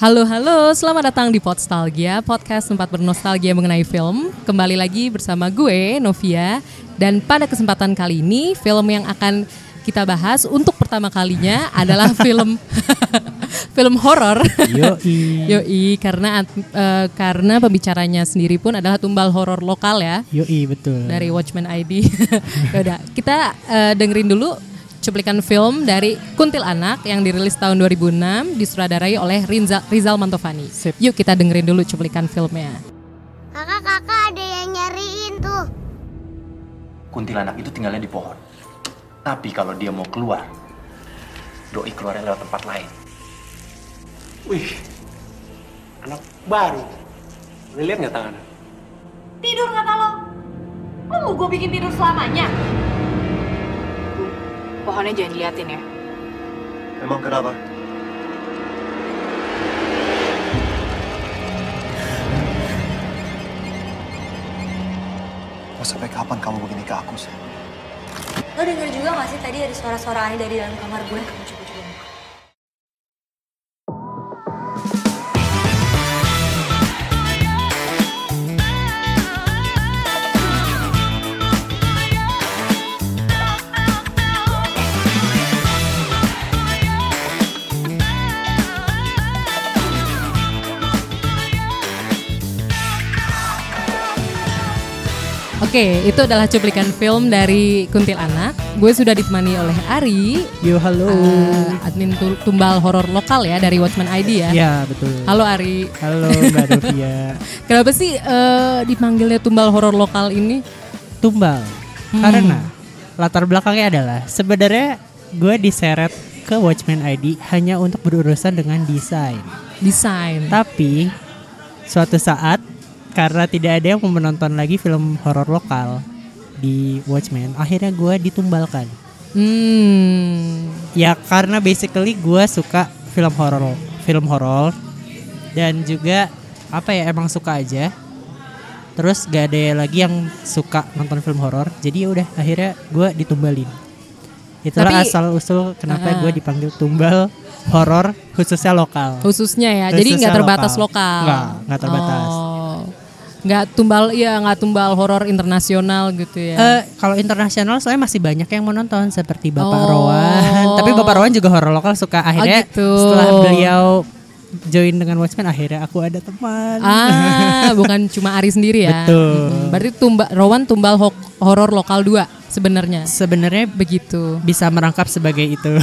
Halo halo, selamat datang di Podstalgia, podcast tempat bernostalgia mengenai film. Kembali lagi bersama gue, Novia. Dan pada kesempatan kali ini, film yang akan kita bahas untuk pertama kalinya adalah film film horor. Yoi. Yoi, karena uh, karena pembicaranya sendiri pun adalah tumbal horor lokal ya. Yoi, betul. Dari Watchmen ID. Yaudah, kita uh, dengerin dulu cuplikan film dari Kuntil Anak yang dirilis tahun 2006 disutradarai oleh Rinza, Rizal Mantovani. Sip. Yuk kita dengerin dulu cuplikan filmnya. Kakak-kakak ada yang nyariin tuh. Kuntilanak itu tinggalnya di pohon. Tapi kalau dia mau keluar, doi keluarnya lewat tempat lain. Wih, anak baru. Udah lihat nggak tangannya? Tidur kata lo? Lo mau gue bikin tidur selamanya? Pohonnya jangan diliatin ya. Emang kenapa? Mau sampai kapan kamu begini ke aku sih? Lo denger juga gak sih tadi ada suara-suara aneh dari dalam kamar gue? Oke, itu adalah cuplikan film dari Kuntil Anak. Gue sudah ditemani oleh Ari, Yo, halo. uh, admin tu- tumbal horor lokal ya dari Watchmen ID ya. ya, betul. Halo Ari, Halo Mbak Novia. kenapa sih eh, dipanggilnya tumbal horor lokal ini? Tumbal. Hmm. Karena latar belakangnya adalah sebenarnya gue diseret ke Watchmen ID hanya untuk berurusan dengan desain. Desain. Tapi suatu saat karena tidak ada yang mau menonton lagi film horor lokal di Watchmen, akhirnya gue ditumbalkan. Hmm. Ya karena basically gue suka film horor, film horor dan juga apa ya emang suka aja. Terus gak ada lagi yang suka nonton film horor, jadi ya udah akhirnya gue ditumbalin. Itulah Tapi- asal usul kenapa Ah. gue dipanggil tumbal horor khususnya lokal. Khususnya ya, jadi nggak Khususnya terbatas lokal. lokal. Nggak, nggak terbatas. Oh. Nggak tumbal, ya nggak tumbal horor internasional gitu ya. Eh, kalau internasional soalnya masih banyak yang mau nonton seperti Bapak Oh. Rowan. Tapi Bapak Rowan juga horor lokal suka akhirnya gitu. setelah beliau join dengan Watchmen akhirnya aku ada teman. Ah, bukan cuma Ari sendiri ya. Betul. Mm-mm. Berarti tumba, Rowan tumbal ho- horor lokal 2 sebenarnya. Sebenarnya Begitu. bisa merangkap sebagai itu.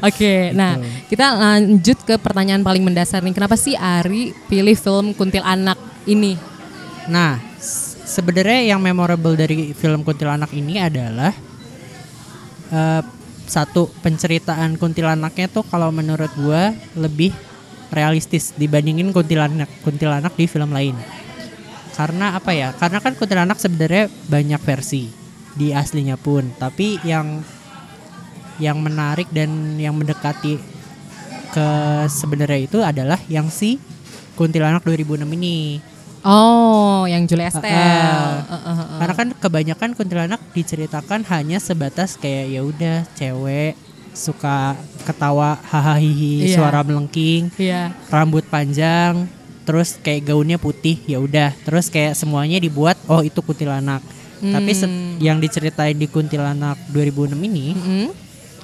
Oke, nah kita lanjut ke pertanyaan paling mendasar nih. Kenapa sih Ari pilih film Kuntil Anak ini? nah, sebenarnya yang memorable dari film Kuntilanak ini adalah eh, satu penceritaan kuntilanaknya tuh kalau menurut gua lebih realistis dibandingin kuntilanak kuntilanak di film lain. Karena apa ya? Karena kan kuntilanak sebenarnya banyak versi di aslinya pun, tapi yang yang menarik dan yang mendekati ke sebenarnya itu adalah yang si kuntilanak 2006 ini. Oh, yang Julia Estelle. Ah, Uh, uh, uh, uh. Karena kan kebanyakan kuntilanak diceritakan hanya sebatas kayak ya udah cewek suka ketawa hahaha hihi Iya. suara melengking Iya. rambut panjang terus kayak gaunnya putih ya udah terus kayak semuanya dibuat oh itu kuntilanak tapi se- Hmm. yang diceritain di kuntilanak 2006 ini Mm-mm.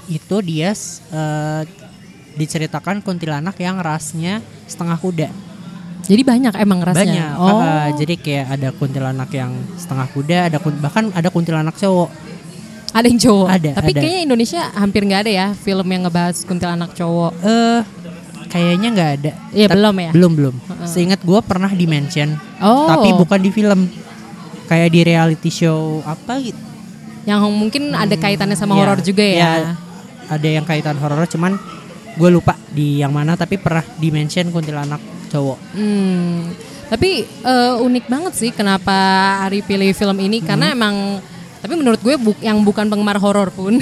itu dia eh, diceritakan kuntilanak yang rasnya setengah kuda Jadi banyak emang rasnya. banyak Oh. ah, jadi kayak ada kuntilanak yang setengah kuda ada kun- bahkan ada kuntilanak cowok Ada yang cowok. Ada, Tapi ada. kayaknya Indonesia hampir nggak ada ya film yang ngebahas kuntilanak cowok. eh kayaknya nggak ada Iya, belum ya? belum belum seingat gue pernah di mention Oh. tapi bukan di film kayak di reality show apa gitu Yang mungkin ada kaitannya sama Iya, horor juga ya. iya, ada yang kaitan horor cuman gue lupa di yang mana tapi pernah di mention kuntilanak cowok Hmm. Tapi eh, unik banget sih kenapa Ari pilih film ini karena Hmm. emang tapi menurut gue bu- yang bukan penggemar horor pun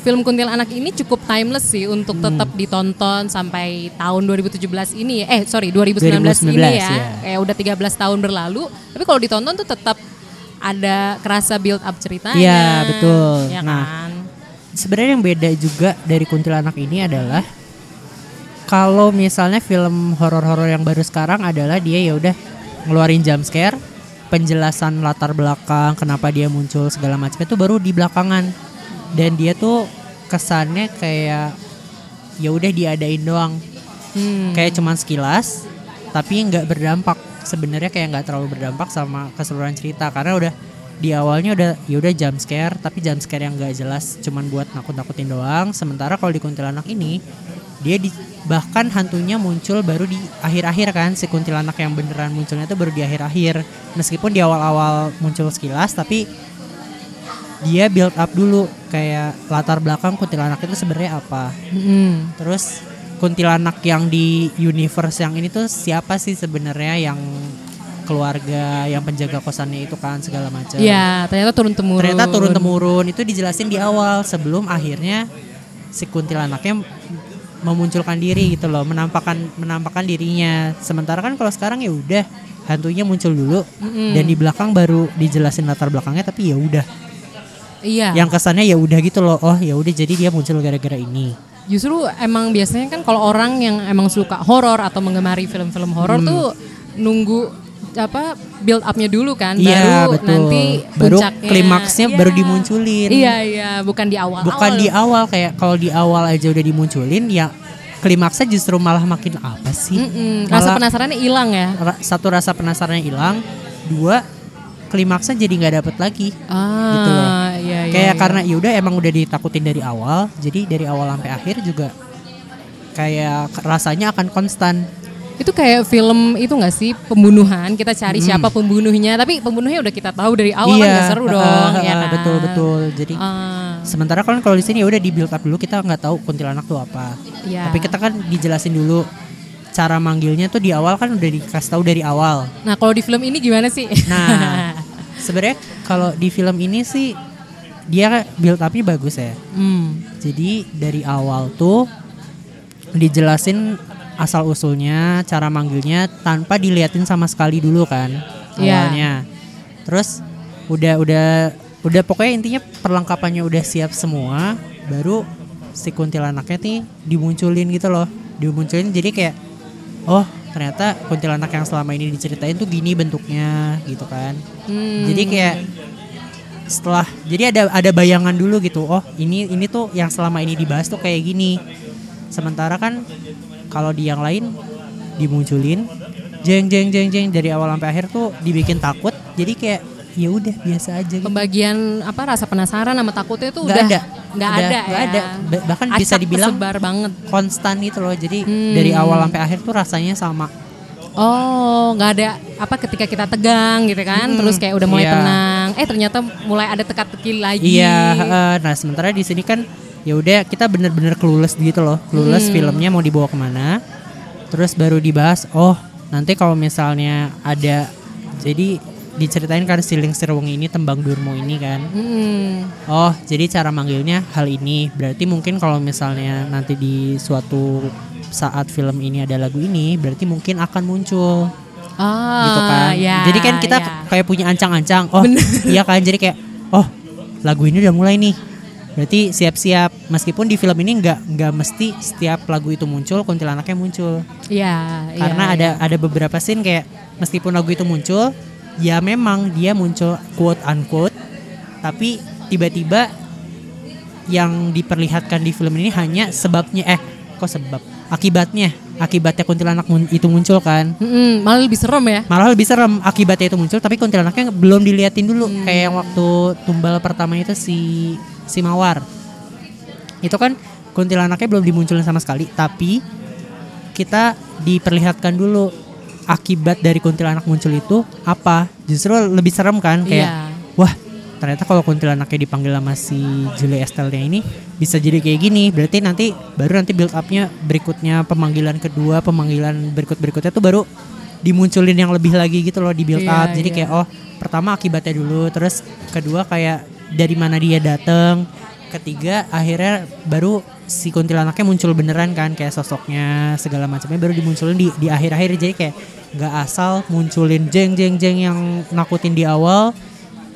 film Kuntilanak ini cukup timeless sih untuk Hmm. tetap ditonton sampai tahun 2017 ini eh sorry 2019, 2019 ini ya. ya. Kayak udah 13 tahun berlalu tapi kalau ditonton tuh tetap ada kerasa build up ceritanya. Iya, betul. Ya Nah, kan? sebenarnya yang beda juga dari kuntilanak ini adalah kalau misalnya film horor-horor yang baru sekarang adalah dia ya udah ngeluarin jump scare, penjelasan latar belakang kenapa dia muncul segala macam itu baru di belakangan. Dan dia tuh kesannya kayak ya udah diadain doang. Hmm. Kayak cuman sekilas tapi nggak berdampak. Sebenarnya kayak nggak terlalu berdampak sama keseluruhan cerita karena udah di awalnya udah ya udah jump scare tapi jump scare yang nggak jelas cuman buat nakut-nakutin doang. Sementara kalau di kuntilanak ini dia di, bahkan hantunya muncul baru di akhir-akhir kan si kuntilanak yang beneran munculnya tuh baru di akhir-akhir meskipun di awal-awal muncul sekilas tapi dia build up dulu kayak latar belakang kuntilanak itu sebenarnya apa Mm-mm. terus kuntilanak yang di universe yang ini tuh siapa sih sebenarnya yang keluarga yang penjaga kosannya itu kan segala macam Iya, ternyata turun temurun. ternyata turun temurun itu dijelasin di awal sebelum akhirnya si kuntilanaknya memunculkan diri gitu loh menampakkan menampakkan dirinya sementara kan kalau sekarang ya udah hantunya muncul dulu dan di belakang baru dijelasin latar belakangnya tapi ya udah Iya. yang kesannya ya udah gitu loh oh ya udah jadi dia muncul gara-gara ini Justru emang biasanya kan kalau orang yang emang suka horor atau mengemari film-film horor Hmm. tuh nunggu apa build upnya dulu kan Iya, baru betul. nanti Baru puncaknya klimaksnya Iya. baru dimunculin. Iya iya bukan di awal bukan di awal kayak kalau di awal aja udah dimunculin ya klimaksnya justru malah makin apa sih rasa Malah penasarannya hilang ya satu rasa penasarannya hilang dua klimaksnya jadi nggak dapet lagi ah Gitu loh. iya, iya, kayak iya. karena yaudah emang udah ditakutin dari awal jadi dari awal sampai akhir juga kayak rasanya akan konstan itu kayak film itu nggak sih? Pembunuhan kita cari Hmm. siapa pembunuhnya. Tapi pembunuhnya udah kita tahu dari awal kan nggak seru uh, dong uh, ya uh, kan? betul betul. Jadi Ah, sementara kan kalau di sini ya udah di build up dulu kita nggak tahu kuntilanak tuh apa. Iya. tapi kita kan dijelasin dulu cara manggilnya tuh di awal kan udah dikasih tahu dari awal. Nah kalau di film ini gimana sih? Nah, sebenarnya kalau di film ini sih dia build upnya bagus ya. hmm. Jadi dari awal tuh dijelasin asal usulnya, cara manggilnya tanpa diliatin sama sekali dulu kan Iya. awalnya. Terus udah udah udah pokoknya intinya perlengkapannya udah siap semua, baru si kuntilanaknya nih dimunculin gitu loh. Dimunculin jadi kayak oh ternyata kuntilanak yang selama ini diceritain tuh gini bentuknya gitu kan. Hmm. Jadi kayak setelah jadi ada ada bayangan dulu gitu. Oh, ini ini tuh yang selama ini dibahas tuh kayak gini. Sementara kan kalau di yang lain dimunculin jeng jeng jeng jeng dari awal sampai akhir tuh dibikin takut. Jadi kayak ya udah biasa aja gitu. pembagian apa rasa penasaran sama takutnya tuh Nggak udah ada. nggak ada nggak ya. ada. Ba- bahkan bisa Acak dibilang banget konstan gitu loh. Jadi Hmm. dari awal sampai akhir tuh rasanya sama. oh nggak ada apa ketika kita tegang gitu kan Mm-mm, terus kayak udah mulai iya. tenang eh ternyata mulai ada teka-teki lagi Iya, heeh. nah sementara di sini kan ya udah kita bener-bener clueless gitu loh, clueless Hmm. filmnya mau dibawa ke mana, terus baru dibahas. Oh, nanti kalau misalnya ada, jadi diceritain kan siling sirwung ini tembang durmo ini kan. Hmm. Oh, jadi cara manggilnya hal ini. Berarti mungkin kalau misalnya nanti di suatu saat film ini ada lagu ini, berarti mungkin akan muncul Ah, gitu kan. ya, jadi kan kita ya. kayak punya ancang-ancang. Oh, iya kan. Jadi kayak oh, lagu ini udah mulai nih. Berarti siap-siap. Meskipun di film ini nggak nggak mesti setiap lagu itu muncul kuntilanaknya muncul. Iya, Karena iya, ada iya. ada beberapa scene kayak meskipun lagu itu muncul, ya memang dia muncul quote unquote, tapi tiba-tiba yang diperlihatkan di film ini hanya sebabnya eh kok sebab akibatnya akibatnya kuntilanak mun- itu muncul kan Mm-mm, malah lebih serem ya. malah lebih serem akibatnya itu muncul tapi kuntilanaknya belum diliatin dulu kayak yang waktu tumbal pertama itu si si mawar itu kan kuntilanaknya belum dimunculin sama sekali tapi kita diperlihatkan dulu akibat dari kuntilanak muncul itu apa justru lebih serem kan kayak Iya. wah ternyata kalau kuntilanaknya dipanggil sama si Julie Estelle ini bisa jadi kayak gini berarti nanti baru nanti build upnya berikutnya pemanggilan kedua pemanggilan berikut berikutnya tuh baru dimunculin yang lebih lagi gitu loh di build Iya, up jadi iya. kayak oh pertama akibatnya dulu terus kedua kayak dari mana dia datang ketiga akhirnya baru si kuntilanaknya muncul beneran kan kayak sosoknya segala macamnya baru dimunculin di di akhir-akhir. Jadi kayak nggak asal munculin jeng jeng jeng yang nakutin di awal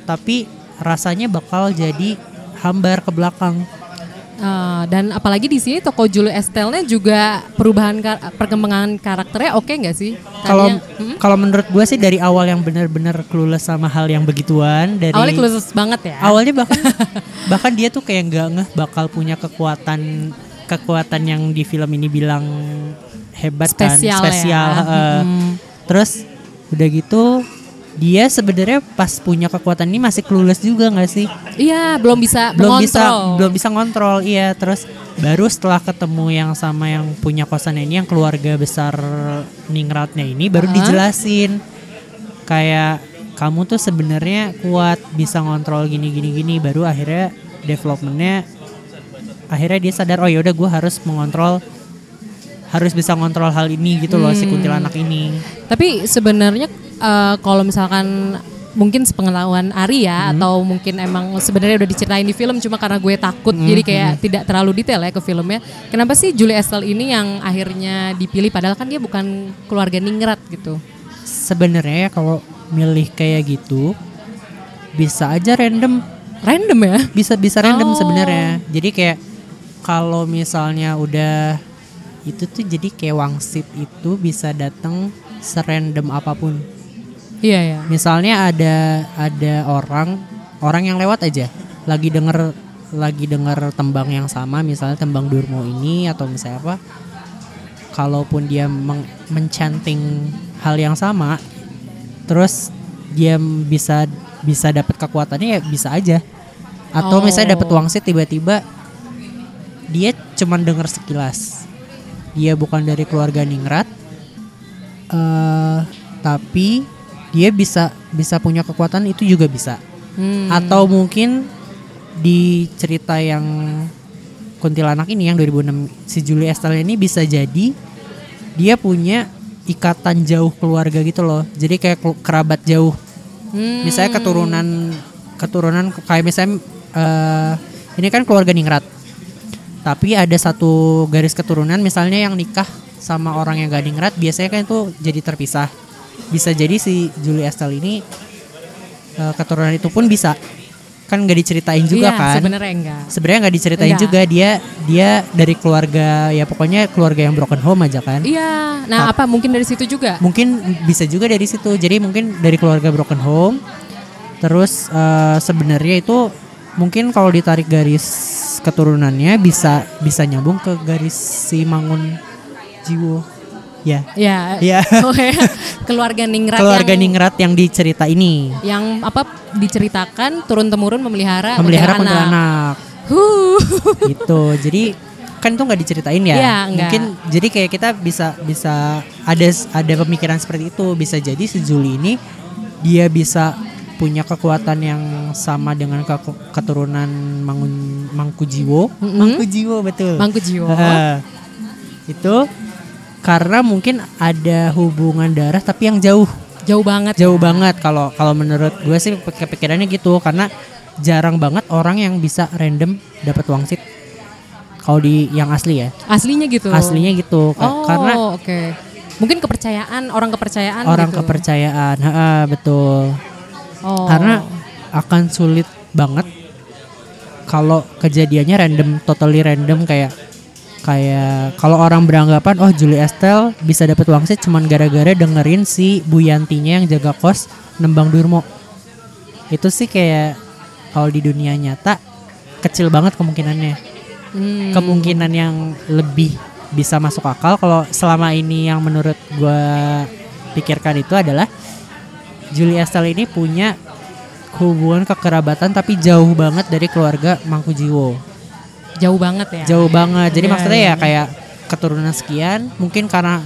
tapi rasanya bakal jadi hambar ke belakang Eh, dan apalagi di sini toko Julio Estelnya juga perubahan kar- perkembangan karakternya oke nggak sih? Kalau Hmm? kalau menurut gue sih dari awal yang benar-benar clueless sama hal yang begituan dari awalnya clueless banget ya. awalnya bahkan bahkan dia tuh kayak nggak ngeh bakal punya kekuatan kekuatan yang di film ini bilang hebat Spesial kan ya. spesial heeh. Mm. terus udah gitu dia sebenarnya pas punya kekuatan ini masih clueless juga nggak sih Iya, belum bisa belum bisa mengontrol. belum bisa ngontrol iya terus baru setelah ketemu yang sama yang punya kosan ini yang keluarga besar ningratnya ini baru Hah? dijelasin kayak kamu tuh sebenarnya kuat bisa ngontrol gini gini gini baru akhirnya developmentnya akhirnya dia sadar oh yaudah gue harus mengontrol harus bisa ngontrol hal ini gitu loh si Hmm. kuntilanak ini Tapi sebenarnya eh, kalau misalkan mungkin sepengetahuan Ari ya Hmm. atau mungkin emang sebenarnya udah diceritain di film cuma karena gue takut Hmm, jadi kayak tidak terlalu detail ya ke filmnya. Kenapa sih Julie Estelle ini yang akhirnya dipilih padahal kan dia bukan keluarga ningrat gitu. sebenarnya ya kalau milih kayak gitu bisa aja random Random ya? bisa bisa random Oh. sebenarnya jadi kayak kalau misalnya udah itu tuh jadi kayak wangsit itu bisa datang serandom apa pun. Iya ya. misalnya ada ada orang orang yang lewat aja. Lagi denger lagi denger tembang yang sama misalnya tembang Durmo ini atau misalnya apa. Kalaupun dia meng- mencanting hal yang sama terus dia bisa bisa dapat kekuatannya ya bisa aja. Atau Oh. misalnya dapat wangsit tiba-tiba dia cuman denger sekilas dia bukan dari keluarga ningrat. Eh tapi dia bisa bisa punya kekuatan itu juga bisa. Hmm. atau mungkin di cerita yang kuntilanak ini yang 2006 si Julie Estelle ini bisa jadi dia punya ikatan jauh keluarga gitu loh. Jadi kayak kerabat jauh. Hmm. misalnya keturunan keturunan kayak misalnya eh, ini kan keluarga ningrat tapi ada satu garis keturunan misalnya yang nikah sama orang yang gak ningrat biasanya kan itu jadi terpisah bisa jadi si Julie Estelle ini eh, keturunan itu pun bisa kan gak diceritain juga Iya, kan Sebenarnya enggak. sebenarnya nggak diceritain Enggak. juga dia dia dari keluarga ya pokoknya keluarga yang broken home aja kan Iya. Nah, apa mungkin dari situ juga? mungkin bisa juga dari situ jadi mungkin dari keluarga broken home terus eh, sebenarnya itu mungkin kalau ditarik garis keturunannya bisa bisa nyambung ke garis si Mangun Jiwo ya Ya. ya. Keluarga ningrat keluarga yang ningrat yang dicerita ini yang apa diceritakan turun temurun memelihara memelihara kuntilanak. Huh. gitu jadi kan itu nggak diceritain ya nggak. mungkin jadi kayak kita bisa bisa ada ada pemikiran seperti itu bisa jadi si Juli ini dia bisa punya kekuatan yang sama dengan ke- keturunan Mangun Mangkujiwo Mm-mm. Mangkujiwo betul Mangku Jiwo. Heeh. itu karena mungkin ada hubungan darah tapi yang jauh Jauh banget. jauh banget kalau kalau menurut gue sih kepikirannya gitu karena jarang banget orang yang bisa random dapat wangsit kalau di yang asli ya Aslinya gitu. aslinya gitu Oh, karena oke. Mungkin kepercayaan, orang kepercayaan orang gitu. kepercayaan Heeh, betul Oh. karena akan sulit banget kalau kejadiannya random totally random kayak kayak kalau orang beranggapan oh Julie Estelle bisa dapat wangsit cuman gara-gara dengerin si Bu Yantinya yang jaga kos nembang Durmo itu sih kayak kalau di dunia nyata kecil banget kemungkinannya Hmm. kemungkinan yang lebih bisa masuk akal kalau selama ini yang menurut gue pikirkan itu adalah Julie Estelle ini punya hubungan kekerabatan tapi jauh banget dari keluarga Mangkujiwo jauh banget ya. jauh banget jadi Iya, maksudnya iya. ya kayak keturunan sekian mungkin karena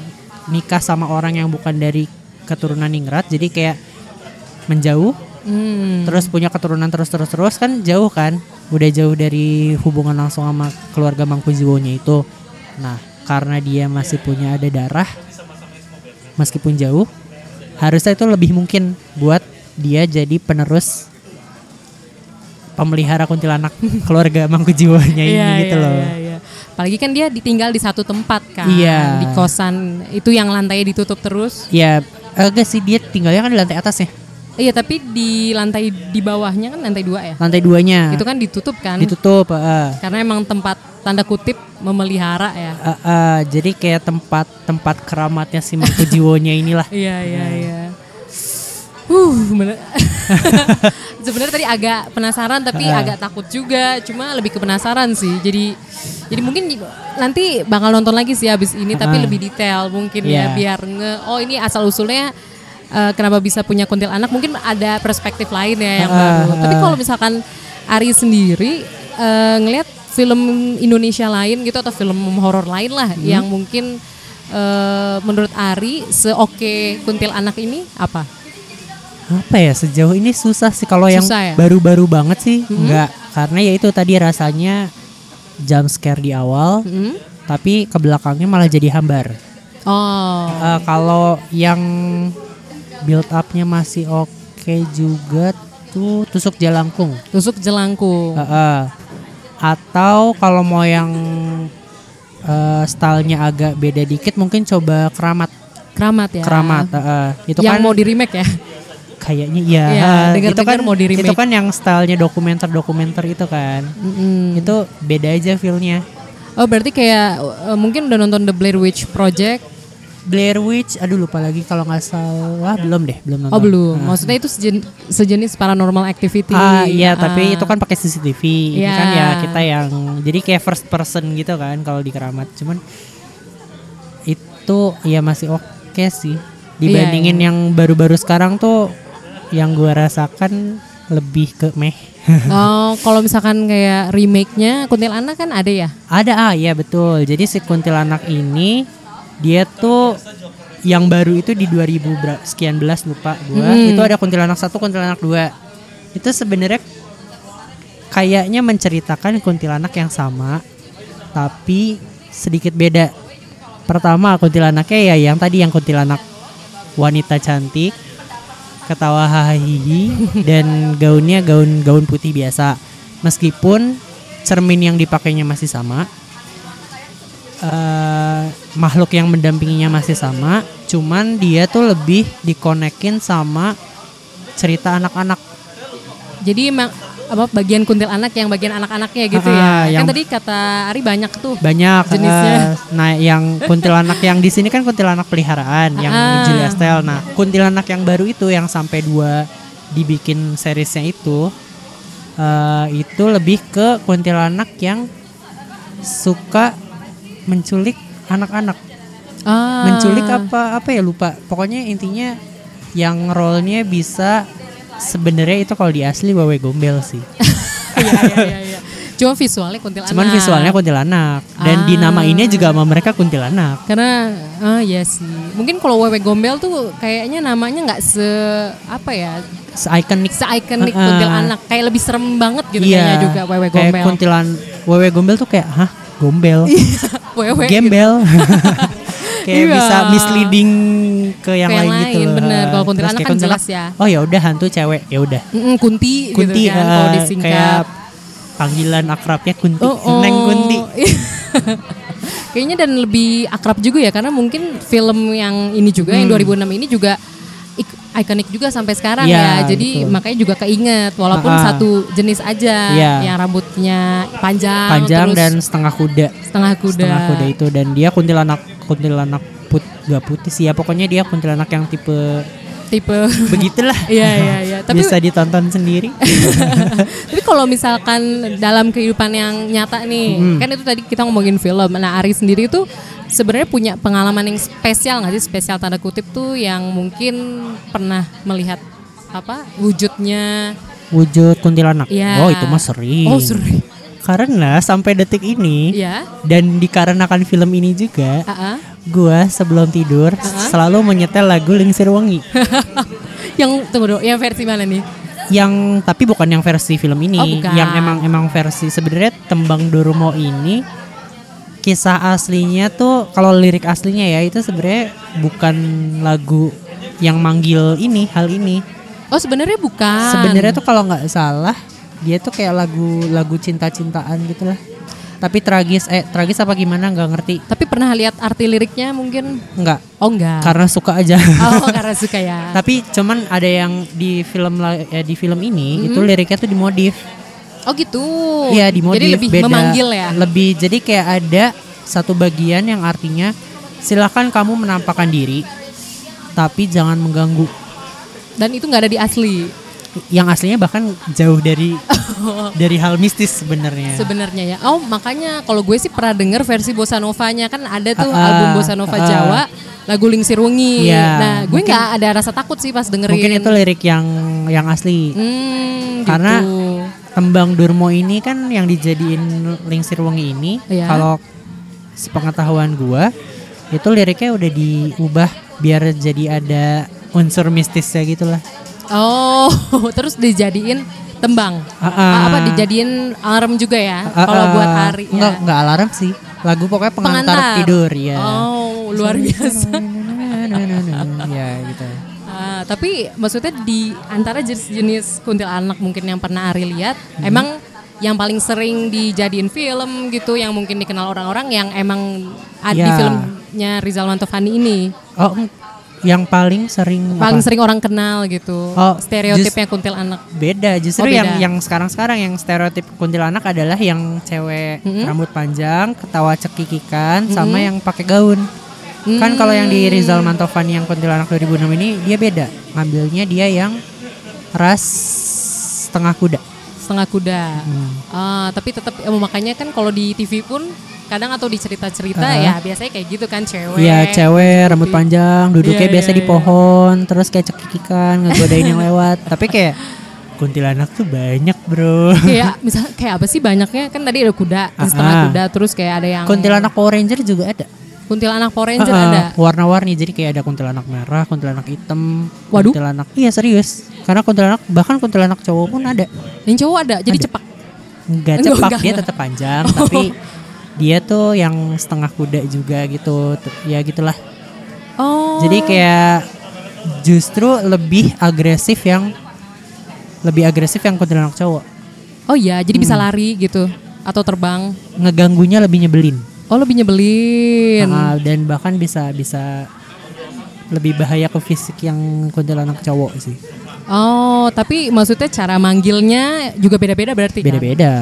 nikah sama orang yang bukan dari keturunan ningrat jadi kayak menjauh Hmm. terus punya keturunan terus terus terus kan jauh kan udah jauh dari hubungan langsung sama keluarga Mangkujiwonya itu nah karena dia masih punya ada darah meskipun jauh harusnya itu lebih mungkin buat dia jadi penerus pemelihara kuntilanak keluarga Mangkujiwonya ini Iya, gitu iya, loh iya, iya. Apalagi kan dia ditinggal di satu tempat kan. Iya. Di kosan itu yang lantainya ditutup terus. ya agak sih dia tinggalnya kan di lantai atas ya Iya, tapi di lantai di bawahnya kan lantai dua ya. Lantai duanya Itu kan ditutup kan? ditutup. heeh. Karena emang tempat tanda kutip memelihara ya. Eh, eh, jadi kayak tempat tempat keramatnya si Jiwonya inilah. Iya, iya, iya. Uh, bener. Sebenarnya tadi agak penasaran tapi Ah. agak takut juga. Cuma lebih ke penasaran sih. Jadi jadi mungkin nanti bakal nonton lagi sih habis ini tapi Ah. lebih detail mungkin Iya. ya biar nge oh ini asal usulnya eh, kenapa bisa punya kuntilanak mungkin ada perspektif lain ya yang Ah, baru. Tapi ah. kalau misalkan Ari sendiri eh, ngelihat film Indonesia lain gitu atau film horor lain lah Hmm. yang mungkin eh, menurut Ari seoke kuntilanak ini apa? Apa ya sejauh ini susah sih kalau yang ya? baru-baru banget sih enggak karena ya itu tadi rasanya jump scare di awal Hmm? tapi ke belakangnya malah jadi hambar. Oh, Eh, kalau yang build upnya masih oke juga tuh tusuk jalangkung. tusuk jelangkung. Heeh. Atau kalau mau yang eh, stylenya agak beda dikit mungkin coba keramat. Keramat ya. Keramat, heeh. Itu yang kan mau di remake ya. kayaknya iya. Iya, itu dengar-dengar kan mau di-remake. itu kan yang stylenya dokumenter-dokumenter itu kan. Mm-mm. Itu beda aja feelnya. Oh berarti kayak eh, mungkin udah nonton The Blair Witch Project? Blair Witch, aduh lupa lagi kalau nggak salah belum deh, belum nonton. Oh belum. Nah. Maksudnya itu sejen- sejenis paranormal activity. Ah iya, tapi Ah. itu kan pakai CCTV. Ini Iya. kan ya kita yang jadi kayak first person gitu kan kalau di keramat. Cuman itu ya masih oke sih. Dibandingin Iya, iya. yang baru-baru sekarang tuh yang gua rasakan lebih ke meh. Oh, kalau misalkan kayak remake-nya Kuntilanak kan ada ya? Ada ah iya betul. Jadi si kuntilanak ini dia tuh yang baru itu di 2000 bra- sekian belas lupa gua. Hmm. Itu ada kuntilanak satu, kuntilanak dua. Itu sebenarnya kayaknya menceritakan kuntilanak yang sama tapi sedikit beda. Pertama kuntilanaknya ya yang tadi yang kuntilanak wanita cantik, ketawa hahihi dan gaunnya gaun gaun putih biasa. Meskipun cermin yang dipakainya masih sama, eh, makhluk yang mendampinginya masih sama, cuman dia tuh lebih dikonekin sama cerita anak-anak. Jadi emang apa bagian kuntilanak yang bagian anak-anaknya gitu Ah, ya? yang- Kan tadi kata Ari banyak tuh. Banyak Jenisnya. eh, nah, yang kuntilanak yang di sini kan kuntilanak peliharaan yang Ah. Julia Style. Nah, kuntilanak yang baru itu yang sampai dua dibikin seriesnya itu eh, itu lebih ke kuntilanak yang suka menculik anak-anak. Ah. menculik apa apa ya lupa pokoknya intinya yang role-nya bisa sebenarnya itu kalau di asli Wawe Gombel sih Iya iya iya. iya. Cuma visualnya kuntilanak. cuman visualnya kuntilanak dan Ah. dinamainnya juga sama mereka kuntilanak Karena ah ya sih. Mungkin kalau Wewe Gombel tuh kayaknya namanya nggak se apa ya? ikonik Se-ikonik Heeh. kuntilanak. Kayak lebih serem banget gitu kayaknya juga Wewe kayak Gombel. kuntilan Wawe Gombel tuh kayak hah gombel Wewe gitu. gembel kayak Iya. bisa misleading ke yang Ke yang lain gitu lain, loh. bener. Kalau kuntilanak kan jelas ya. oh ya udah hantu cewek ya udah Mm-mm, kunti, kunti gitu kan kalau eh, disingkat. kayak panggilan akrabnya kunti Oh, oh. neng kunti Kayaknya dan lebih akrab juga ya karena mungkin film yang ini juga yang 2006 ini juga ikonik juga sampai sekarang. Iya, ya. Jadi betul. makanya juga keinget walaupun Ah, ah. satu jenis aja Iya. yang rambutnya panjang, panjang terus dan setengah kuda setengah kuda. setengah kuda itu dan dia kuntilanak kuntilanak put gak putih sih ya pokoknya dia kuntilanak yang tipe tipe begitulah Iya iya iya. Tapi bisa ditonton sendiri tapi kalau misalkan dalam kehidupan yang nyata nih, Hmm. kan itu tadi kita ngomongin film. Nah, Ari sendiri tuh sebenarnya punya pengalaman yang spesial nggak sih? Spesial tanda kutip tuh yang mungkin pernah melihat apa wujudnya? wujud kuntilanak Iya. oh itu mah sering Oh, sering. Karena sampai detik ini Iya. dan dikarenakan film ini juga Ah, ah. gua sebelum tidur selalu menyetel lagu Lingsir Wangi yang tunggu dulu, yang versi mana nih? yang tapi bukan yang versi film ini Oh, bukan. yang emang emang versi sebenarnya tembang Doromo ini kisah aslinya tuh kalau lirik aslinya ya itu sebenarnya bukan lagu yang manggil ini hal ini Oh, sebenarnya bukan. sebenarnya tuh kalau nggak salah dia tuh kayak lagu lagu cinta-cintaan gitu lah tapi tragis eh tragis apa gimana nggak ngerti Tapi pernah lihat arti liriknya mungkin? nggak Oh enggak. karena suka aja Oh karena suka ya. tapi cuman ada yang di film ya, di film ini Mm-hmm. itu liriknya tuh dimodif Oh gitu. Iya dimodif Jadi lebih beda. memanggil ya. Lebih jadi kayak ada satu bagian yang artinya silakan kamu menampakkan diri tapi jangan mengganggu. Dan itu nggak ada di asli Yang aslinya bahkan jauh dari dari hal mistis sebenarnya. sebenarnya ya. Oh makanya kalau gue sih pernah denger versi bossa novanya kan ada tuh ah, album bossa nova ah. Jawa lagu Lingsir Wengi. Iya, nah gue nggak ada rasa takut sih pas dengerin. Mungkin itu lirik yang yang asli. Hmm, Karena gitu. Tembang Durmo ini kan yang dijadiin Lingsir Wengi ini Iya. kalau sepengetahuan gua itu liriknya udah diubah biar jadi ada unsur mistisnya gitu lah. Oh terus dijadiin tembang. Ah. Ah, apa dijadiin alarm juga ya? Ah, kalau ah, buat hari Enggak, ya. enggak alarm sih. Lagu pokoknya pengantar, tidur ya. Oh luar biasa. ya gitu. Ah, tapi maksudnya di antara jenis-jenis kuntilanak mungkin yang pernah Ari lihat, emang yang paling sering dijadiin film gitu, yang mungkin dikenal orang-orang yang emang ada di Ya. filmnya Rizal Mantovani ini, Oh, yang paling sering paling apa? sering orang kenal gitu, Oh, stereotipnya kuntilanak. beda justru Oh, beda. yang yang sekarang-sekarang yang stereotip kuntilanak adalah yang cewek rambut panjang ketawa cekikikan sama yang pakai gaun. Kan kalau yang di Rizal Mantovani yang kuntilanak 2006 ini dia beda. Ngambilnya dia yang ras setengah kuda setengah kuda. Hmm. Ah, tapi tetap eh, makanya kan kalau di TV pun kadang atau di cerita-cerita Ah. ya biasanya kayak gitu kan cewek. Iya cewek rambut putih. panjang duduknya Iya, biasa iya, di iya. pohon terus kayak cekikikan ngegodain yang lewat tapi kayak kuntilanak tuh banyak bro kayak misalnya kayak apa sih banyaknya kan tadi ada kuda, setengah Ah. kuda, terus kayak ada yang kuntilanak Power Ranger juga ada kuntilanak Power Ranger Ah, ada. warna-warni jadi kayak ada kuntilanak merah kuntilanak hitam Waduh. kuntilanak iya serius karena kuntilanak bahkan kuntilanak cowok pun ada Yang cowok ada, jadi Ada. cepak. nggak Enggak, cepak enggak. dia tetap panjang tapi dia tuh yang setengah kuda juga gitu ya gitulah Oh. jadi kayak justru lebih agresif yang lebih agresif yang kuntilanak cowok Oh iya, jadi bisa Hmm. lari gitu atau terbang. ngeganggunya lebih nyebelin Oh lebih nyebelin. Ah, dan bahkan bisa bisa lebih bahaya ke fisik yang kuntilanak cowok sih Oh, tapi maksudnya cara manggilnya juga beda-beda berarti kan? beda-beda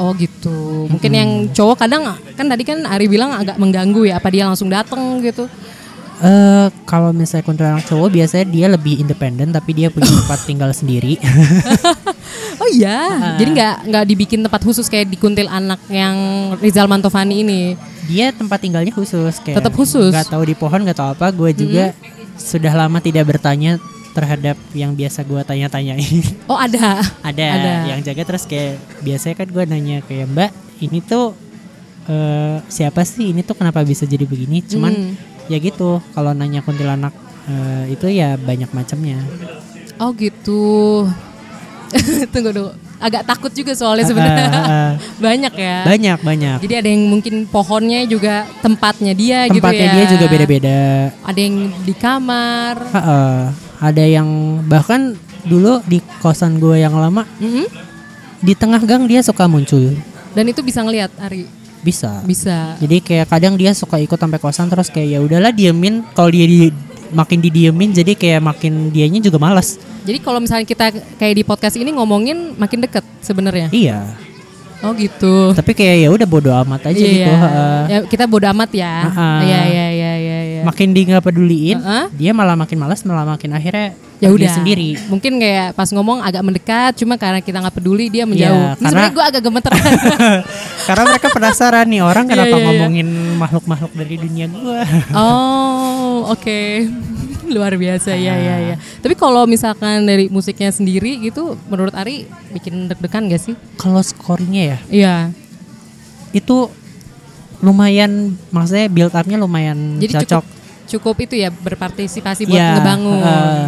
Oh gitu. Mungkin yang cowok kadang kan tadi kan Ari bilang agak mengganggu ya. Apa dia langsung dateng gitu? Eh kalau misalnya kuntilanak cowok biasanya dia lebih independen tapi dia punya tempat tinggal sendiri. Oh iya. Jadi nggak nggak dibikin tempat khusus kayak di kuntil anak yang Rizal Mantovani ini. dia tempat tinggalnya khusus kayak. Tetap khusus? Gak tahu di pohon gak tahu apa. Gue juga sudah lama tidak bertanya terhadap yang biasa gue tanya-tanyain. Oh ada. Ada, Ada. yang jaga terus kayak biasanya kan gue nanya kayak Mbak ini tuh eh siapa sih ini tuh kenapa bisa jadi begini? Cuman Hmm. ya gitu kalau nanya kuntilanak eh, itu ya banyak macamnya. Oh gitu. Tunggu dulu. Agak takut juga soalnya sebenarnya. Ah, ah. Banyak ya. Banyak banyak. Jadi ada yang mungkin pohonnya juga tempatnya dia gitu Tempatnya ya. dia juga beda-beda. Ada yang di kamar. Heeh. ada yang bahkan dulu di kosan gue yang lama Mm-mm. di tengah gang dia suka muncul. Dan itu bisa ngelihat Ari. Bisa. Bisa. Jadi kayak kadang dia suka ikut sampai kosan terus kayak ya udahlah diemin. Kalau dia di, makin didiemin jadi kayak makin dianya juga malas. Jadi kalau misalnya kita kayak di podcast ini ngomongin makin deket sebenarnya. Iya. Oh gitu. Tapi kayak ya udah bodo amat aja Iya. gitu. Ya, kita bodo amat ya. Ha-ha. Iya iya iya iya. Makin di nggak peduliin, Heeh. dia malah makin malas, malah makin akhirnya ya udah sendiri. Mungkin kayak pas ngomong agak mendekat, cuma karena kita nggak peduli dia menjauh. Ini karena- Sebenarnya gue agak gemeteran. Karena mereka penasaran nih orang Iya, kenapa iya, iya. ngomongin makhluk-makhluk dari dunia gua. oh oke. Luar biasa ya ya ya. Tapi kalau misalkan dari musiknya sendiri gitu, menurut Ari bikin deg-degan gak sih? Kalau skornya ya, Iya. itu lumayan maksudnya build upnya lumayan Jadi cocok. cukup cukup itu ya berpartisipasi buat Iya, ngebangun. heeh.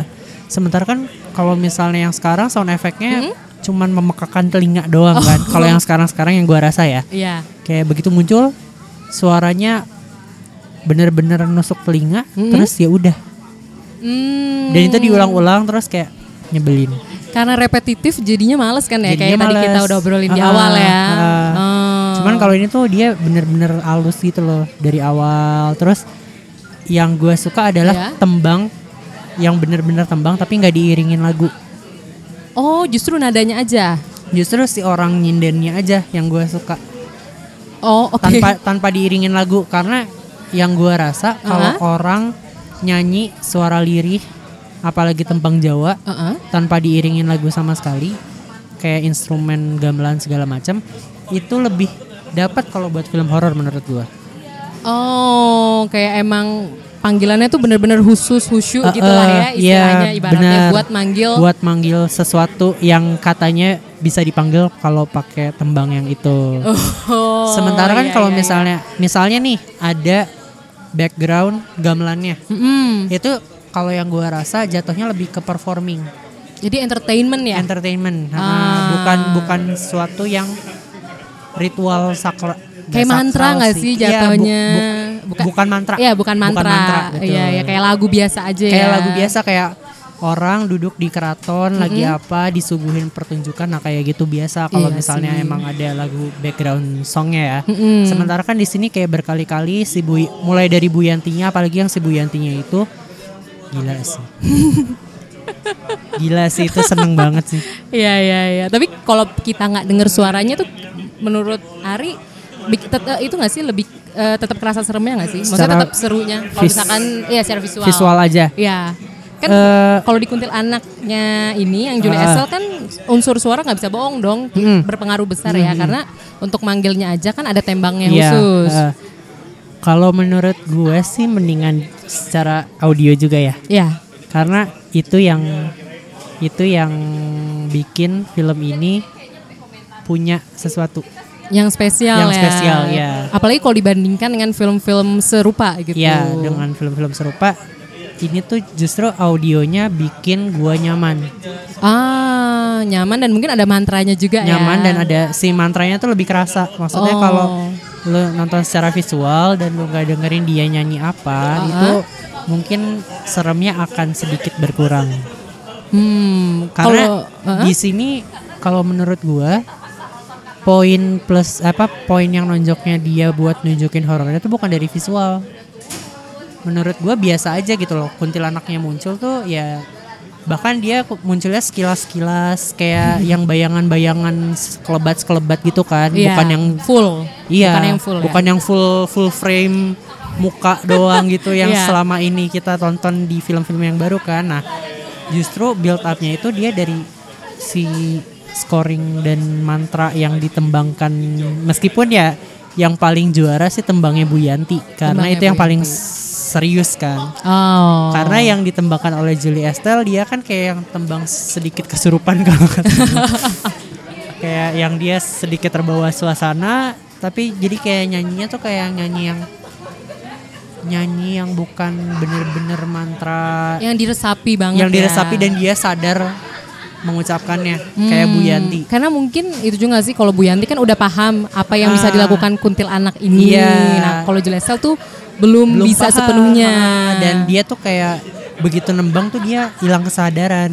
sementara kan kalau misalnya yang sekarang sound efeknya cuman memekakan telinga doang kan. Kalau yang sekarang-sekarang yang gua rasa ya, Iya. kayak begitu muncul suaranya bener-bener nusuk telinga, terus ya udah. Hmm, Dan itu diulang-ulang terus kayak nyebelin. karena repetitif jadinya males kan ya kayak Jadinya tadi kita males. udah obrolin di Ah, awal ya. ah. Oh, Cuman kalau ini tuh dia bener-bener halus gitu loh dari awal. Terus yang gue suka adalah Ya. tembang yang bener-bener tembang tapi nggak diiringin lagu. Oh, justru nadanya aja. Justru si orang nyindennya aja yang gue suka Oh, oke. tanpa tanpa diiringin lagu karena yang gue rasa kalau Aha. orang nyanyi suara lirih apalagi tembang Jawa Heeh. tanpa diiringin lagu sama sekali kayak instrumen gamelan segala macam itu lebih dapat kalau buat film horor menurut gue. Oh, kayak emang panggilannya tuh bener-bener khusus khusyuk Eh, gitu lah ya eh, istilahnya iya, ibaratnya benar. buat manggil. buat manggil sesuatu yang katanya bisa dipanggil kalau pakai tembang yang itu. Oh, Sementara kan iya, kalau iya, misalnya misalnya nih ada background gamelannya. iya. Mm-mm. Itu kalau yang gua rasa jatuhnya lebih ke performing, Jadi entertainment ya. entertainment. Ah. bukan bukan suatu yang ritual sakral. Kayak mantra nggak sih jatuhnya? bukan, bukan mantra. Iya, bukan mantra. betul. Iya, ya kayak lagu biasa aja kayak ya. lagu biasa kayak orang duduk di keraton lagi apa disuguhin pertunjukan nah kayak gitu biasa kalau Iya misalnya sih. emang ada lagu background songnya ya Mm-mm. sementara kan di sini kayak berkali-kali si Bu mulai dari Bu Yantinya apalagi yang si Bu Yantinya itu gila sih gila sih itu seneng banget sih Iya, iya, iya. Tapi kalau kita nggak denger suaranya tuh menurut Ari eh, itu nggak sih lebih eh, tetap kerasa seremnya nggak sih? Maksudnya tetap serunya. Kalau misalkan ya secara visual. visual aja Iya. Kan Eh, kalau di kuntil anaknya ini yang Julie Ah. Estelle kan unsur suara nggak bisa bohong dong, Mm-mm. berpengaruh besar ya karena untuk manggilnya aja kan ada tembangnya Iya, khusus. eh, kalau menurut gue sih mendingan secara audio juga ya Iya. karena itu yang itu yang bikin film ini punya sesuatu Yang spesial Yang ya. spesial, ya. Apalagi kalau dibandingkan dengan film-film serupa gitu. ya dengan film-film serupa ini tuh justru audionya bikin gua nyaman Ah, nyaman dan mungkin ada mantranya juga ya. nyaman dan ada si mantranya tuh lebih kerasa maksudnya Oh. kalau lu nonton secara visual dan lu gak dengerin dia nyanyi apa Uh-uh. itu mungkin seremnya akan sedikit berkurang Hmm, karena kalau uh-uh. di sini kalau menurut gua poin plus apa poin yang nonjoknya dia buat nunjukin horornya itu bukan dari visual menurut gua biasa aja gitu loh kuntilanaknya muncul tuh ya bahkan dia munculnya sekilas-sekilas kayak yang bayangan-bayangan sekelebat-sekelebat gitu kan Iya, bukan yang full. iya Bukan yang full ya. bukan yang full full frame muka doang gitu yang Iya. selama ini kita tonton di film-film yang baru kan nah justru build upnya itu dia dari si scoring dan mantra yang ditembangkan meskipun ya yang paling juara sih tembangnya Bu Yanti karena Tembangnya itu yang Bu paling Yanti. serius kan Oh. karena yang ditembangkan oleh Julie Estelle dia kan kayak yang tembang sedikit kesurupan kalau kata kayak yang dia sedikit terbawa suasana tapi jadi kayak nyanyinya tuh kayak nyanyi yang nyanyi yang bukan bener-bener mantra yang diresapi banget yang ya. diresapi dan dia sadar mengucapkannya kayak Bu Hmm, Yanti Karena mungkin itu juga sih kalau Bu Yanti kan udah paham apa yang bisa Ah. dilakukan kuntil anak ini. Iya. Nah, kalau Julie Estelle tuh belum, belum bisa paham, sepenuhnya. ah, dan dia tuh kayak begitu nembang tuh dia hilang kesadaran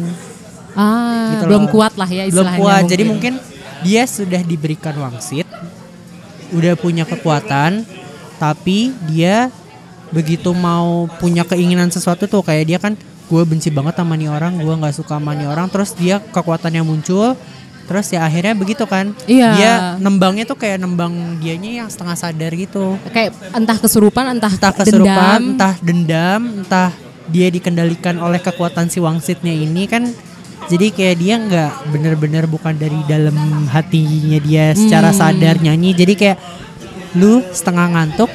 ah, gitu belum loh. kuat lah ya belum istilahnya. kuat jadi mungkin dia sudah diberikan wangsit udah punya kekuatan tapi dia begitu mau punya keinginan sesuatu tuh kayak dia kan gue benci banget sama nih orang gue nggak suka sama nih orang terus dia kekuatannya muncul terus ya akhirnya begitu kan. Iya. dia nembangnya tuh kayak nembang dianya yang setengah sadar gitu. Kayak entah kesurupan, entah, entah kesurupan dendam. entah dendam entah dia dikendalikan oleh kekuatan si wangsitnya ini kan. Jadi kayak dia nggak bener-bener bukan dari dalam hatinya dia secara Hmm. sadar nyanyi. Jadi kayak lu setengah ngantuk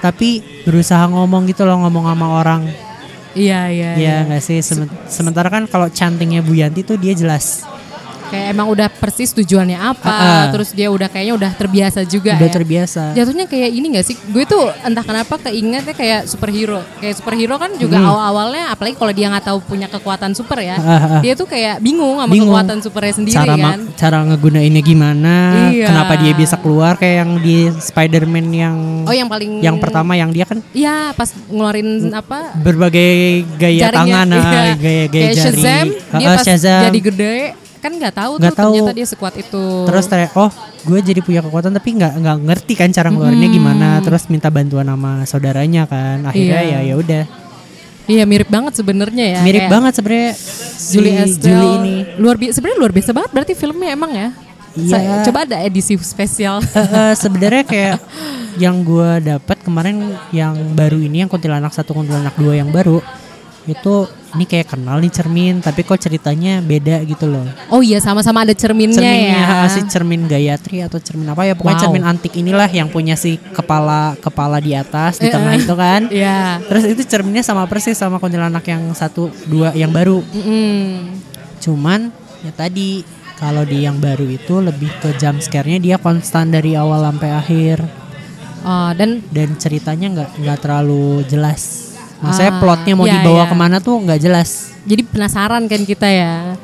tapi berusaha ngomong gitu loh ngomong sama orang Iya, iya, ya nggak sih? Semen- sementara kan kalau chantingnya Bu Yanti tuh dia jelas Kayak emang udah persis tujuannya apa, Ah, ah. terus dia udah kayaknya udah terbiasa juga udah ya. terbiasa Jatuhnya kayak ini gak sih? Gue tuh entah kenapa keingetnya kayak superhero. Kayak superhero kan juga Hmm. awal-awalnya apalagi kalau dia nggak tahu punya kekuatan super ya. Ah, ah. Dia tuh kayak bingung sama Bingung. kekuatan supernya sendiri cara kan. cara ngegunainnya gimana Iya. kenapa dia bisa keluar kayak yang di Spider-Man yang Oh yang paling yang pertama yang dia kan Iya, pas ngeluarin apa? berbagai gaya tangan, Iya. gaya-gaya Kayak jari. Shazam, dia pas Shazam. jadi gede kan nggak tahu Nggak tuh tahu. ternyata dia sekuat itu. Terus kayak oh gue jadi punya kekuatan tapi nggak nggak ngerti kan cara ngeluarinnya gimana. Terus minta bantuan sama saudaranya kan. Akhirnya Iya. ya ya udah. Iya mirip banget sebenarnya ya. Mirip kayak banget sebenarnya si Julie Estelle. Julie ini. Luar biasa sebenarnya luar biasa banget berarti filmnya emang ya. Iya. Coba ada edisi spesial. Eh, eh, sebenarnya kayak yang gue dapat kemarin yang baru ini yang kuntilanak satu kuntilanak dua yang baru itu ini kayak kenal nih cermin tapi kok ceritanya beda gitu loh oh iya sama-sama ada cerminnya cerminnya ya. si cermin Gayatri atau cermin apa ya pokoknya Wow. cermin antik inilah yang punya si kepala kepala di atas di Eh, tengah eh. itu kan Iya. terus itu cerminnya sama persis sama kuntilanak yang satu dua yang baru Mm-mm. cuman ya tadi kalau di yang baru itu lebih ke jump scare-nya dia konstan dari awal sampai akhir Oh, dan dan ceritanya nggak nggak terlalu jelas. Maksudnya Ah, plotnya mau iya, dibawa iya. ke mana tuh nggak jelas. jadi penasaran kan kita ya.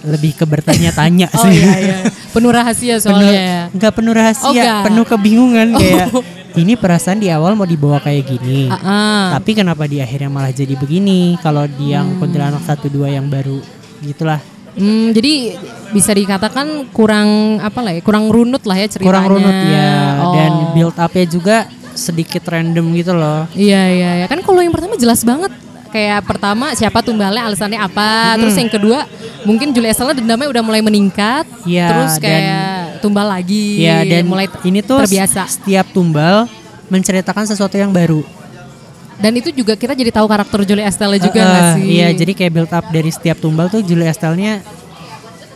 Lebih ke bertanya-tanya Oh sih. iya iya. Penuh rahasia penuh, soalnya ya. nggak penuh rahasia, Oh, nggak. penuh kebingungan kayak Oh. ini perasaan di awal mau dibawa kayak gini. Ah, ah. Tapi kenapa di akhirnya malah jadi begini? Kalau di yang Hmm. kuntilanak satu dua yang baru gitulah. Hmm, jadi bisa dikatakan kurang apa lah ya, kurang runut lah ya ceritanya. Kurang runut ya Oh. dan build up-nya juga sedikit random gitu loh. Iya iya ya. Kan kalau yang pertama jelas banget. Kayak pertama siapa tumbalnya alasannya apa, terus yang kedua mungkin Julia Estelle dendamnya udah mulai meningkat, Iya, terus dan- kayak tumbal lagi, Ya dan mulai ini tuh terbiasa. setiap tumbal menceritakan sesuatu yang baru. Dan itu juga kita jadi tahu karakter Julia Estelle juga nggak eh, sih? Iya, jadi kayak build up dari setiap tumbal tuh Julie Estelle-nya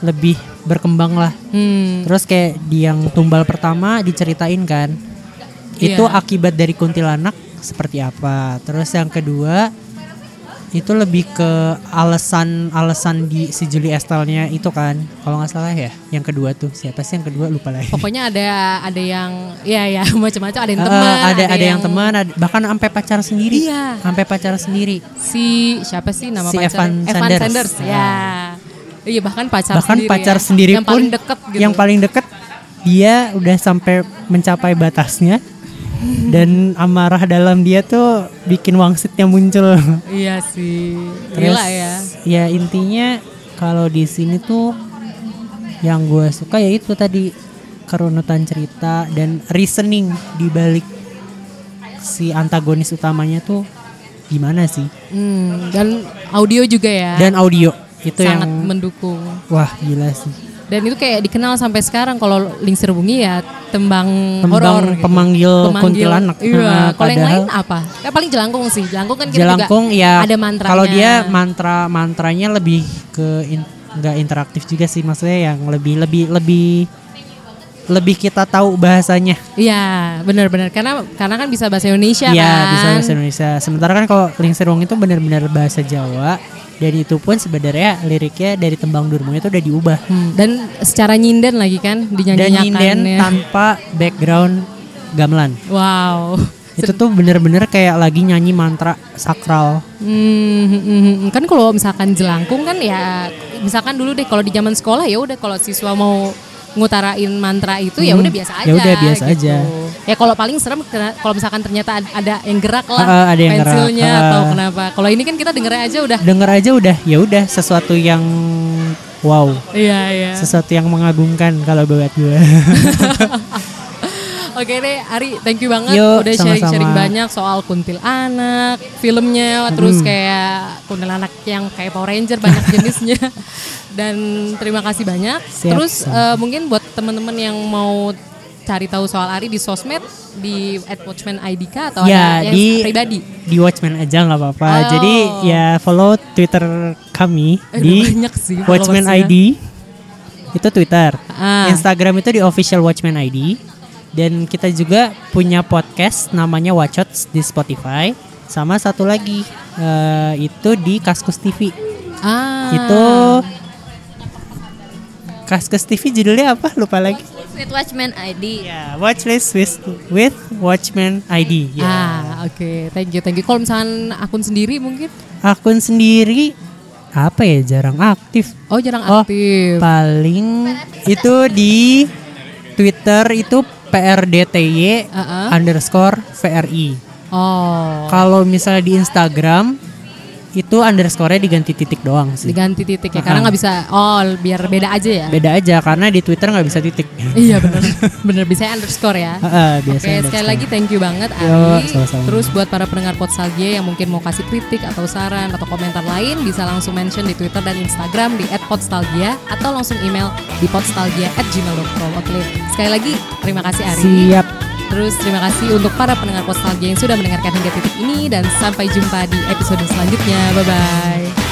lebih berkembang lah. Hmm. Terus kayak di yang tumbal pertama diceritain kan. Itu Iya. akibat dari kuntilanak seperti apa. Terus yang kedua itu lebih ke alasan-alasan di si Julie Estelle-nya itu kan. Kalau nggak salah ya. Yang kedua tuh siapa sih yang kedua lupa lagi. Pokoknya ada ada yang ya ya macam-macam ada yang Eh, teman, ada ada yang teman, ada- bahkan sampai pacar sendiri. Iya. Sampai pacar sendiri. Si siapa sih nama Si pacar? Evan Sanders. Ya. Iya bahkan pacar bahkan sendiri. pacar ya. sendiri yang pun paling deket gitu. yang paling deket dia udah sampai mencapai batasnya dan amarah dalam dia tuh bikin wangsitnya muncul Iya sih. Terus, Gila ya. ya intinya kalau di sini tuh yang gue suka ya itu tadi kerunutan cerita dan reasoning di balik si antagonis utamanya tuh gimana sih Hmm, dan audio juga ya. dan audio itu sangat yang mendukung. wah gila sih Dan itu kayak dikenal sampai sekarang kalau Lingsir Bungi ya tembang, Tembang horor gitu. pemanggil kuntilanak. Iya. Nah, kalau yang lain apa? Kayak paling jelangkung sih. Jelangkung kan kita Jelangkung juga ya ada mantranya. kalau dia mantra mantranya lebih ke in- nggak interaktif juga sih maksudnya yang lebih lebih lebih lebih kita tahu bahasanya Iya, benar-benar karena karena kan bisa bahasa Indonesia Iya kan. bisa bahasa Indonesia sementara kan kalau Lingsir Wong itu benar-benar bahasa Jawa dan itu pun sebenarnya liriknya dari tembang Durmo itu udah diubah Hmm, dan secara nyinden lagi kan dan dinyanyikan nyinden ya. tanpa background gamelan Wow. itu tuh bener-bener kayak lagi nyanyi mantra sakral Hmm, hmm, hmm, hmm. kan kalau misalkan jelangkung kan ya misalkan dulu deh kalau di zaman sekolah ya udah kalau siswa mau ngutarain mantra itu ya Hmm, udah biasa aja. ya udah biasa gitu. aja. Ya kalau paling serem kalau misalkan ternyata ad- ada yang gerak lah Ah, ah, ada yang gerak. pensilnya Ah. atau kenapa. Kalau ini kan kita dengernya aja udah. denger aja udah ya udah sesuatu yang wow Iya iya. sesuatu yang mengagumkan kalau buat gue Oke deh, Ari, thank you banget Yuk, udah sharing-sharing banyak soal kuntilanak, filmnya, terus Hmm. kayak kuntilanak yang kayak Power Ranger banyak jenisnya. Dan terima kasih banyak. Siap, terus eh, mungkin buat teman-teman yang mau cari tahu soal Ari di sosmed di @watchman_id kah atau ya ada yang di pribadi? di Watchmen aja nggak apa-apa Oh. jadi ya follow Twitter kami Eh, di sih Watchmen followersnya. ID itu Twitter Ah. Instagram itu di official Watchmen ID dan kita juga punya podcast namanya Watchots di Spotify sama satu lagi eh, itu di Kaskus TV Ah. itu Kaskus TV judulnya apa lupa lagi With Watchman ID. ya Watchlist with, with Watchmen ID ya. Ah, oke. Thank you, thank you. Kalau misalkan akun sendiri mungkin? akun sendiri apa ya jarang aktif Oh, jarang Oh, aktif. paling itu di Twitter itu PRDTY Uh-uh. underscore VRI Oh. kalau misalnya di Instagram itu underscore-nya diganti titik doang sih. Diganti titik ya Ah. karena nggak bisa oh biar beda aja ya. Beda aja karena di Twitter nggak bisa titik. Iya bener bener bisa underscore ya. Heeh, Oke biasanya sekali lagi thank you banget Yo, Ari. sama-sama. Terus buat para pendengar Podstalgia yang mungkin mau kasih kritik atau saran atau komentar lain bisa langsung mention di Twitter dan Instagram di @podstalgia atau langsung email di podstalgia@gmail.com. Oke sekali lagi terima kasih Ari. Siap. Terus terima kasih untuk para pendengar Podstalgia yang sudah mendengarkan hingga titik ini dan sampai jumpa di episode selanjutnya. Bye bye.